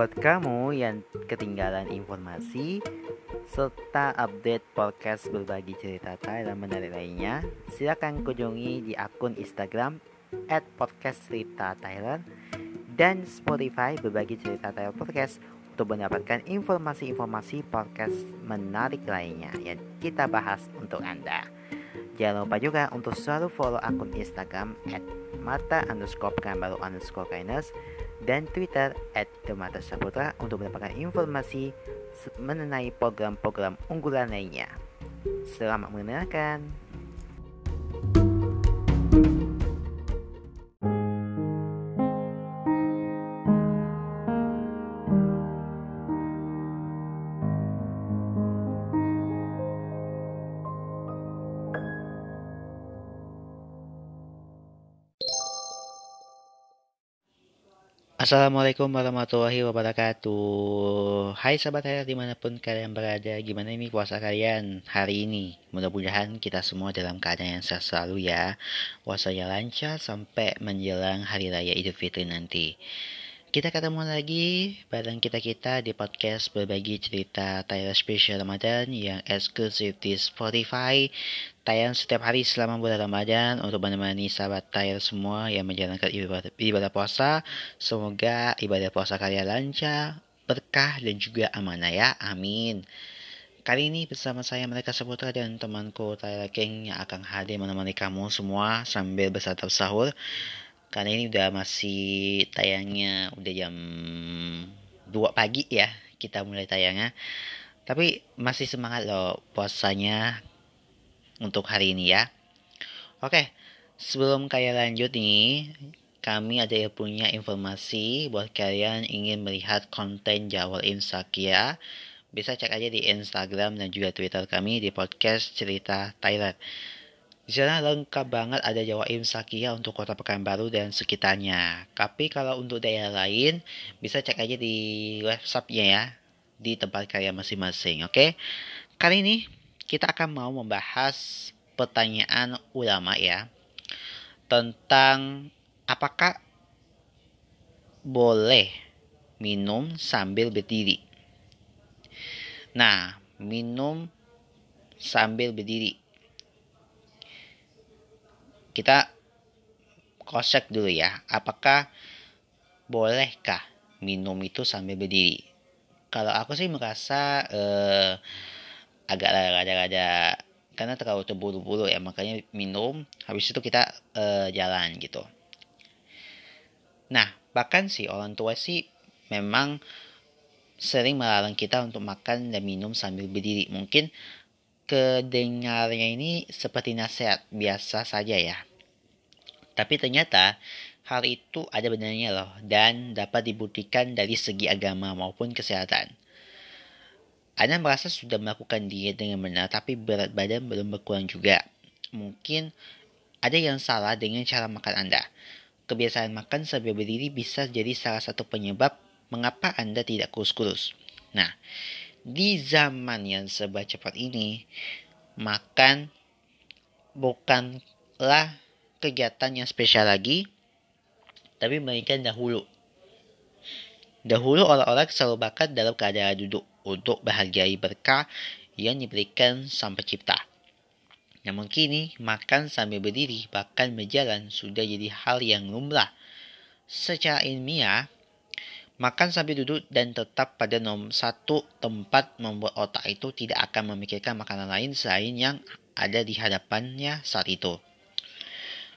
Buat kamu yang ketinggalan informasi serta update podcast berbagi cerita Thailand menarik lainnya, silakan kunjungi di akun Instagram at podcast cerita Thailand dan Spotify berbagi cerita Thailand podcast untuk mendapatkan informasi-informasi podcast menarik lainnya yang kita bahas untuk Anda. Jangan lupa juga untuk selalu follow akun Instagram at mata underscore baru underscore kindness dan Twitter at Demata Saputra untuk mendapatkan informasi mengenai program-program unggulan lainnya. Selamat mendengarkan. Assalamualaikum warahmatullahi wabarakatuh. Hai sahabat saya di mana pun kalian berada Gimana ini puasa kalian hari ini? Mudah-mudahan kita semua dalam keadaan yang sehat selalu ya. Puasanya lancar sampai menjelang hari raya idul fitri nanti kita ketemu lagi bareng kita-kita di podcast berbagi cerita Thailand Special Ramadan yang eksklusif di Spotify. Tayang setiap hari selama bulan Ramadan untuk menemani sahabat Thailand semua yang menjalankan ibadah, ibadah puasa. Semoga ibadah puasa kalian lancar, berkah dan juga amanah ya. Amin. Kali ini bersama saya mereka Saputra dan temanku Thailand King yang akan hadir menemani kamu semua sambil bersantap sahur karena ini udah masih tayangnya udah jam 2 pagi ya kita mulai tayangnya. Tapi masih semangat loh puasanya untuk hari ini ya. Oke sebelum kalian lanjut nih kami ada yang punya informasi buat kalian ingin melihat konten Jawa Insakia bisa cek aja di Instagram dan juga Twitter kami di podcast cerita Thailand di sana lengkap banget ada Jawa Imsakia untuk kota Pekanbaru dan sekitarnya. Tapi kalau untuk daerah lain bisa cek aja di websitenya ya di tempat kalian masing-masing. Oke, kali ini kita akan mau membahas pertanyaan ulama ya tentang apakah boleh minum sambil berdiri. Nah, minum sambil berdiri kita kosek dulu ya. Apakah bolehkah minum itu sambil berdiri? Kalau aku sih merasa eh, agak rada-rada karena terlalu terburu-buru ya makanya minum habis itu kita eh, jalan gitu. Nah bahkan sih orang tua sih memang sering melarang kita untuk makan dan minum sambil berdiri. Mungkin kedengarnya ini seperti nasihat biasa saja ya. Tapi ternyata hal itu ada benarnya loh dan dapat dibuktikan dari segi agama maupun kesehatan. Anda merasa sudah melakukan diet dengan benar tapi berat badan belum berkurang juga. Mungkin ada yang salah dengan cara makan Anda. Kebiasaan makan sambil berdiri bisa jadi salah satu penyebab mengapa Anda tidak kurus-kurus. Nah, di zaman yang serba cepat ini, makan bukanlah kegiatan yang spesial lagi, tapi melainkan dahulu. Dahulu orang-orang selalu bakat dalam keadaan duduk untuk bahagiai berkah yang diberikan Sang Pencipta. Namun kini, makan sambil berdiri bahkan berjalan sudah jadi hal yang lumrah. Secara ilmiah, Makan sambil duduk dan tetap pada nomor satu tempat membuat otak itu tidak akan memikirkan makanan lain selain yang ada di hadapannya saat itu.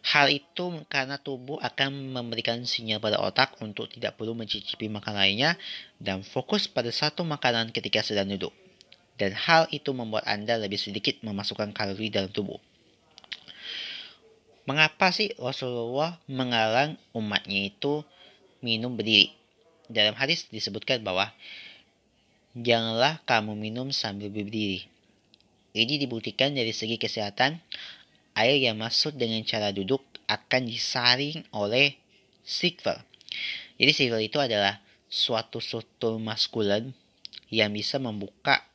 Hal itu karena tubuh akan memberikan sinyal pada otak untuk tidak perlu mencicipi makanan lainnya dan fokus pada satu makanan ketika sedang duduk. Dan hal itu membuat Anda lebih sedikit memasukkan kalori dalam tubuh. Mengapa sih Rasulullah mengarang umatnya itu minum berdiri? Dalam hadis disebutkan bahwa janganlah kamu minum sambil berdiri. Ini dibuktikan dari segi kesehatan, air yang masuk dengan cara duduk akan disaring oleh sikvel. Jadi sikvel itu adalah suatu struktur maskulen yang bisa membuka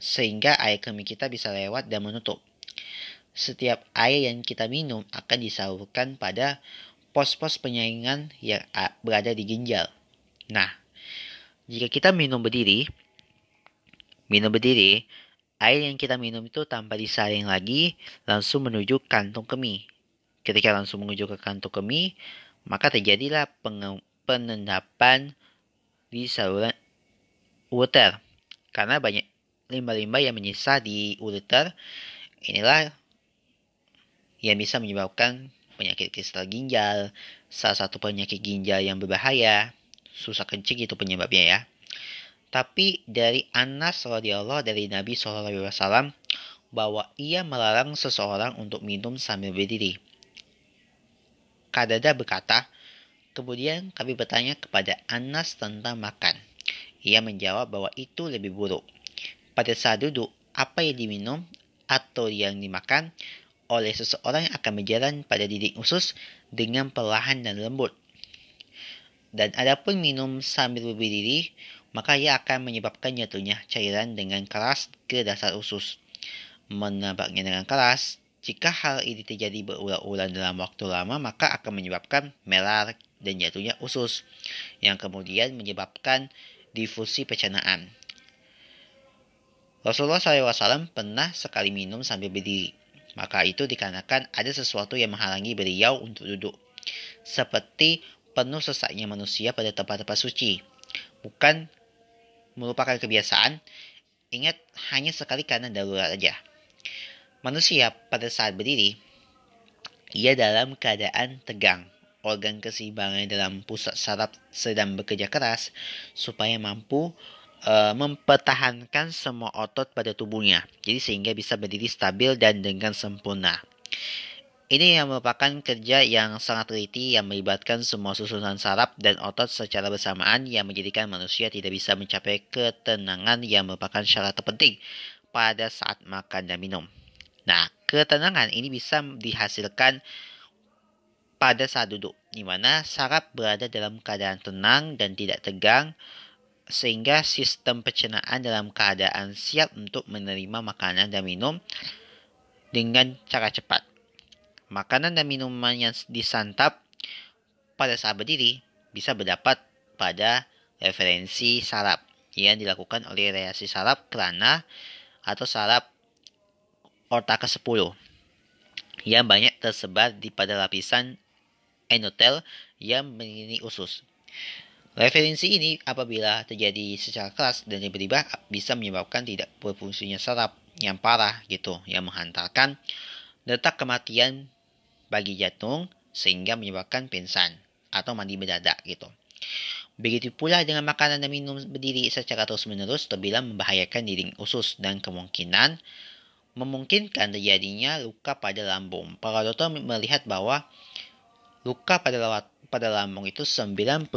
sehingga air kemih kita bisa lewat dan menutup. Setiap air yang kita minum akan disalurkan pada pos-pos penyaringan yang berada di ginjal. Nah, jika kita minum berdiri, minum berdiri, air yang kita minum itu tanpa disaring lagi langsung menuju kantung kemih. Ketika langsung menuju ke kantung kemih, maka terjadilah penendapan di saluran ureter. Karena banyak limbah-limbah yang menyisa di ureter, inilah yang bisa menyebabkan penyakit kristal ginjal, salah satu penyakit ginjal yang berbahaya, susah kencing itu penyebabnya ya. Tapi dari Anas radhiyallahu dari Nabi SAW bahwa ia melarang seseorang untuk minum sambil berdiri. Kadada berkata, kemudian kami bertanya kepada Anas tentang makan. Ia menjawab bahwa itu lebih buruk. Pada saat duduk, apa yang diminum atau yang dimakan oleh seseorang yang akan berjalan pada didik usus dengan perlahan dan lembut. Dan adapun minum sambil berdiri, maka ia akan menyebabkan jatuhnya cairan dengan keras ke dasar usus. Menabaknya dengan keras, jika hal ini terjadi berulang-ulang dalam waktu lama, maka akan menyebabkan melar dan jatuhnya usus, yang kemudian menyebabkan difusi pencernaan. Rasulullah SAW pernah sekali minum sambil berdiri. Maka itu dikarenakan ada sesuatu yang menghalangi beliau untuk duduk. Seperti penuh sesaknya manusia pada tempat-tempat suci. Bukan merupakan kebiasaan, ingat hanya sekali karena darurat saja. Manusia pada saat berdiri, ia dalam keadaan tegang. Organ keseimbangan dalam pusat saraf sedang bekerja keras supaya mampu uh, mempertahankan semua otot pada tubuhnya. Jadi sehingga bisa berdiri stabil dan dengan sempurna. Ini yang merupakan kerja yang sangat teliti yang melibatkan semua susunan saraf dan otot secara bersamaan yang menjadikan manusia tidak bisa mencapai ketenangan yang merupakan syarat terpenting pada saat makan dan minum. Nah, ketenangan ini bisa dihasilkan pada saat duduk, di mana saraf berada dalam keadaan tenang dan tidak tegang, sehingga sistem pencernaan dalam keadaan siap untuk menerima makanan dan minum dengan cara cepat. Makanan dan minuman yang disantap pada saat berdiri bisa berdapat pada referensi saraf yang dilakukan oleh reaksi saraf kelana atau saraf otak ke-10 yang banyak tersebar di pada lapisan endotel yang mengelilingi usus. Referensi ini apabila terjadi secara keras dan tiba-tiba bisa menyebabkan tidak berfungsinya saraf yang parah gitu yang menghantarkan detak kematian bagi jantung sehingga menyebabkan pingsan atau mandi mendadak gitu. Begitu pula dengan makanan dan minum berdiri secara terus-menerus terbilang membahayakan dinding usus dan kemungkinan memungkinkan terjadinya luka pada lambung. Para dokter melihat bahwa luka pada pada lambung itu 95%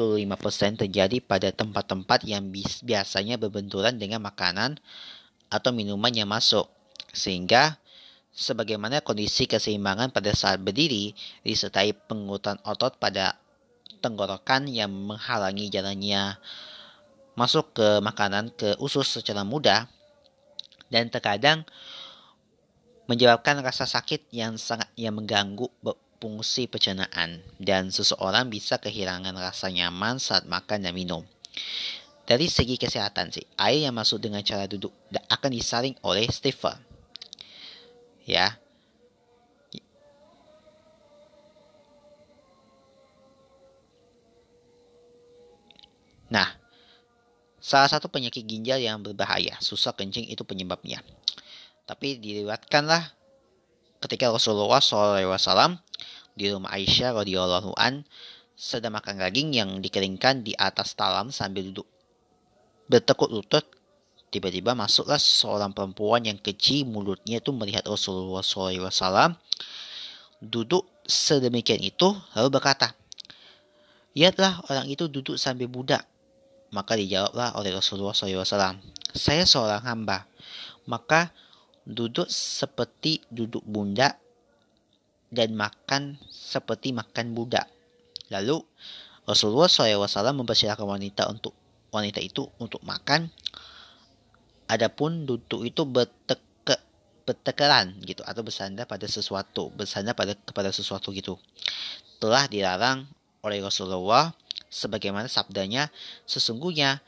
terjadi pada tempat-tempat yang biasanya berbenturan dengan makanan atau minuman yang masuk. Sehingga sebagaimana kondisi keseimbangan pada saat berdiri disertai pengurutan otot pada tenggorokan yang menghalangi jalannya masuk ke makanan ke usus secara mudah dan terkadang menyebabkan rasa sakit yang sangat yang mengganggu fungsi pencernaan dan seseorang bisa kehilangan rasa nyaman saat makan dan minum. Dari segi kesehatan sih, air yang masuk dengan cara duduk akan disaring oleh stiffer. Ya. Nah, salah satu penyakit ginjal yang berbahaya, susah kencing itu penyebabnya. Tapi diriwatkanlah ketika Rasulullah SAW di rumah Aisyah radhiyallahu an sedang makan daging yang dikeringkan di atas talam sambil duduk bertekuk lutut. Tiba-tiba masuklah seorang perempuan yang kecil mulutnya itu melihat Rasulullah SAW duduk sedemikian itu lalu berkata, Lihatlah orang itu duduk sambil budak. Maka dijawablah oleh Rasulullah SAW, Saya seorang hamba. Maka duduk seperti duduk bunda dan makan seperti makan budak. Lalu Rasulullah SAW mempersilahkan wanita untuk wanita itu untuk makan. Adapun duduk itu berteke, bertekeran gitu atau bersandar pada sesuatu, bersandar pada kepada sesuatu gitu. Telah dilarang oleh Rasulullah Sebagaimana sabdanya, sesungguhnya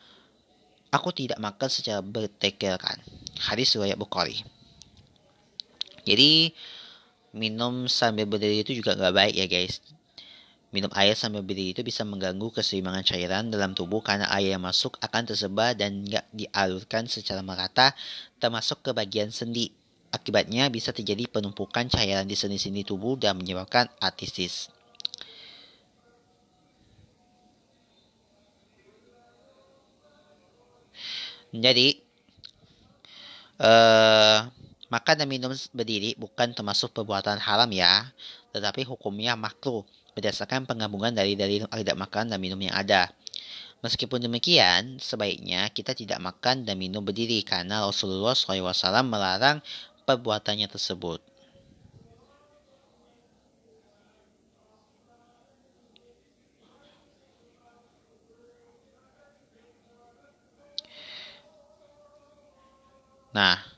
aku tidak makan secara bertekelkan. Hadis riwayat Bukhari. Jadi minum sambil berdiri itu juga nggak baik ya guys. Minum air sambil berdiri itu bisa mengganggu keseimbangan cairan dalam tubuh karena air yang masuk akan tersebar dan nggak dialurkan secara merata termasuk ke bagian sendi. Akibatnya bisa terjadi penumpukan cairan di sendi-sendi tubuh dan menyebabkan artritis. Jadi, uh, makan dan minum berdiri bukan termasuk perbuatan haram ya, tetapi hukumnya makruh berdasarkan penggabungan dari dari tidak makan dan minum yang ada. Meskipun demikian, sebaiknya kita tidak makan dan minum berdiri karena Rasulullah SAW melarang perbuatannya tersebut. Nah,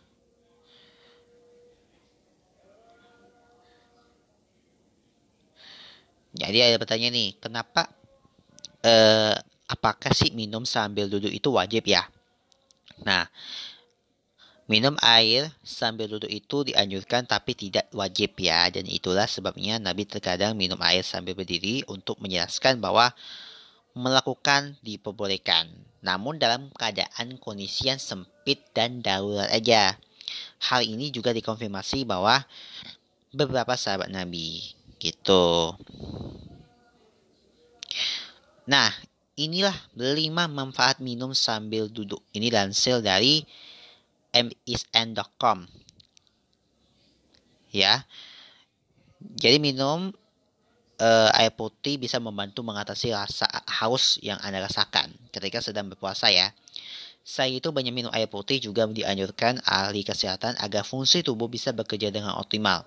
jadi ada pertanyaan nih, kenapa eh, apakah sih minum sambil duduk itu wajib ya? Nah, minum air sambil duduk itu dianjurkan tapi tidak wajib ya dan itulah sebabnya Nabi terkadang minum air sambil berdiri untuk menjelaskan bahwa melakukan diperbolehkan namun dalam keadaan kondisi yang sempit dan darurat aja. Hal ini juga dikonfirmasi bahwa beberapa sahabat Nabi gitu. Nah, inilah lima manfaat minum sambil duduk. Ini lansir dari misn.com. Ya. Jadi minum uh, air putih bisa membantu mengatasi rasa haus yang Anda rasakan ketika sedang berpuasa ya. Saya itu banyak minum air putih juga dianjurkan ahli kesehatan agar fungsi tubuh bisa bekerja dengan optimal.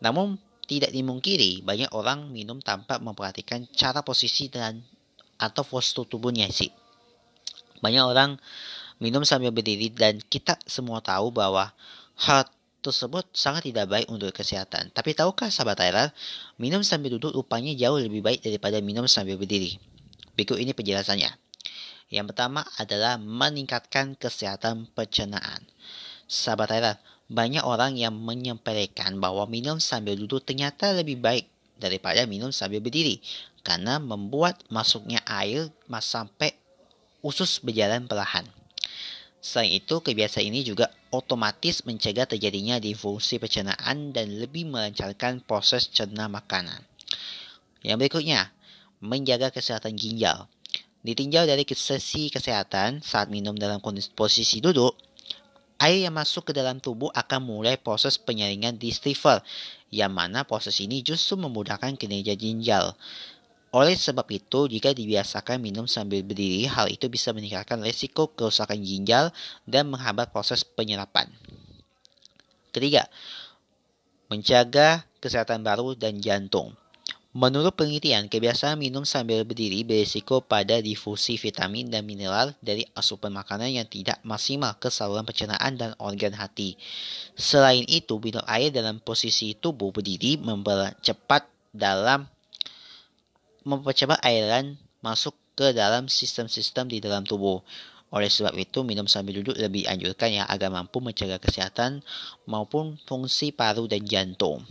Namun tidak dimungkiri banyak orang minum tanpa memperhatikan cara posisi dan atau postur tubuhnya sih. Banyak orang minum sambil berdiri dan kita semua tahu bahwa hal tersebut sangat tidak baik untuk kesehatan. Tapi tahukah sahabat Tyler, minum sambil duduk rupanya jauh lebih baik daripada minum sambil berdiri. Berikut ini penjelasannya. Yang pertama adalah meningkatkan kesehatan pencernaan. Sahabat Tyler, banyak orang yang menyepelekan bahwa minum sambil duduk ternyata lebih baik daripada minum sambil berdiri karena membuat masuknya air sampai usus berjalan perlahan. Selain itu, kebiasaan ini juga otomatis mencegah terjadinya difungsi pencernaan dan lebih melancarkan proses cerna makanan. Yang berikutnya, menjaga kesehatan ginjal. Ditinjau dari sesi kesehatan saat minum dalam posisi duduk, air yang masuk ke dalam tubuh akan mulai proses penyaringan di stifle, yang mana proses ini justru memudahkan kinerja ginjal. Oleh sebab itu, jika dibiasakan minum sambil berdiri, hal itu bisa meningkatkan resiko kerusakan ginjal dan menghambat proses penyerapan. Ketiga, menjaga kesehatan baru dan jantung. Menurut penelitian, kebiasaan minum sambil berdiri berisiko pada difusi vitamin dan mineral dari asupan makanan yang tidak maksimal ke saluran pencernaan dan organ hati. Selain itu, minum air dalam posisi tubuh berdiri mempercepat dalam mempercepat airan masuk ke dalam sistem-sistem di dalam tubuh. Oleh sebab itu, minum sambil duduk lebih anjurkan yang agar mampu mencegah kesehatan maupun fungsi paru dan jantung.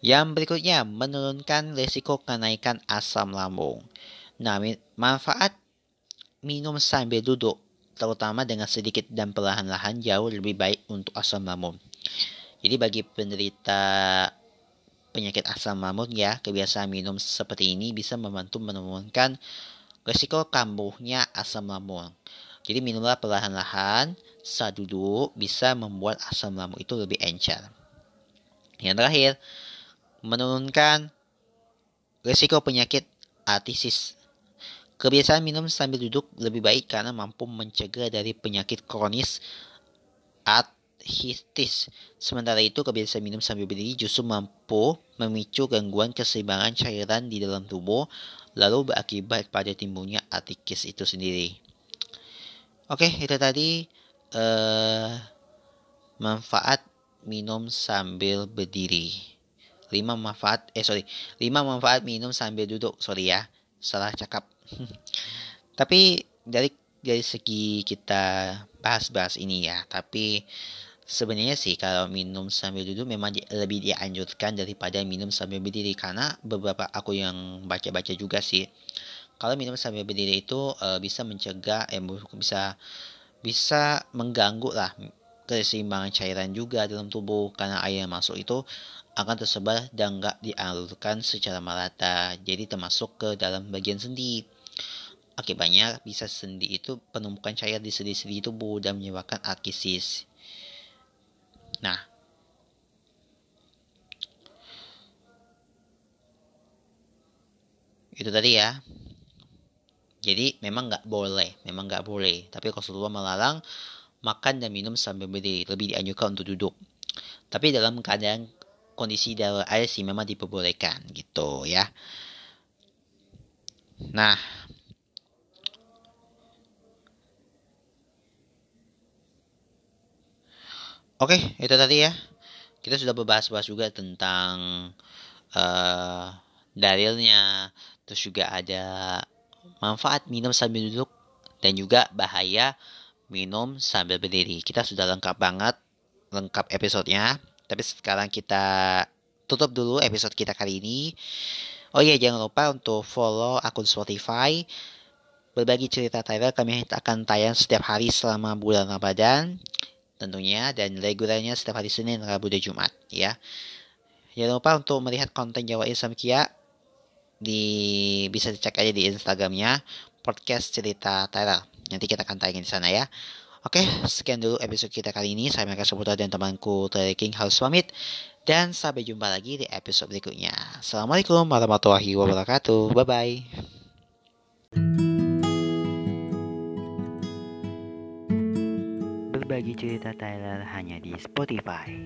Yang berikutnya, menurunkan risiko kenaikan asam lambung. Nah, manfaat minum sambil duduk, terutama dengan sedikit dan perlahan-lahan jauh lebih baik untuk asam lambung. Jadi bagi penderita penyakit asam lambung ya, kebiasaan minum seperti ini bisa membantu menurunkan risiko kambuhnya asam lambung. Jadi minumlah perlahan-lahan saat duduk bisa membuat asam lambung itu lebih encer. Yang terakhir, menurunkan risiko penyakit artritis. Kebiasaan minum sambil duduk lebih baik karena mampu mencegah dari penyakit kronis artritis. Sementara itu, kebiasaan minum sambil berdiri justru mampu memicu gangguan keseimbangan cairan di dalam tubuh, lalu berakibat pada timbulnya artritis itu sendiri. Oke, itu tadi uh, manfaat minum sambil berdiri. 5 manfaat eh sorry. 5 manfaat minum sambil duduk. Sorry ya salah cakap. Tapi dari dari segi kita bahas-bahas ini ya, tapi sebenarnya sih kalau minum sambil duduk memang lebih dianjurkan daripada minum sambil berdiri. Karena beberapa aku yang baca-baca juga sih kalau minum sambil berdiri itu uh, bisa mencegah eh bisa bisa mengganggu lah keseimbangan cairan juga dalam tubuh. Karena air yang masuk itu akan tersebar dan nggak dialurkan secara merata jadi termasuk ke dalam bagian sendi. Akibatnya bisa sendi itu penumpukan cair di sendi-sendi tubuh dan menyebabkan arkisis nah itu tadi ya. Jadi memang nggak boleh memang nggak boleh. Tapi Rasulullah melarang makan dan minum sambil berdiri, lebih dianjurkan untuk duduk. Tapi dalam keadaan kondisi darurat air sih memang diperbolehkan gitu ya. Nah, Oke, itu tadi ya. Kita sudah berbahas-bahas juga tentang uh, dalilnya, terus juga ada manfaat minum sambil duduk dan juga bahaya minum sambil berdiri. Kita sudah lengkap banget, lengkap episodenya. Tapi sekarang kita tutup dulu episode kita kali ini. Oh iya, jangan lupa untuk follow akun Spotify. Berbagi cerita Tyler kami akan tayang setiap hari selama bulan Ramadan tentunya dan regulernya setiap hari Senin, Rabu, dan Jumat ya. Jangan lupa untuk melihat konten Jawa Islam Kia di bisa dicek aja di Instagramnya podcast cerita Tyler. Nanti kita akan tayangin di sana ya. Oke, sekian dulu episode kita kali ini. Saya Meka Seputar dan temanku Terry King harus pamit. Dan sampai jumpa lagi di episode berikutnya. Assalamualaikum warahmatullahi wabarakatuh. Bye-bye. Berbagi cerita Tyler hanya di Spotify.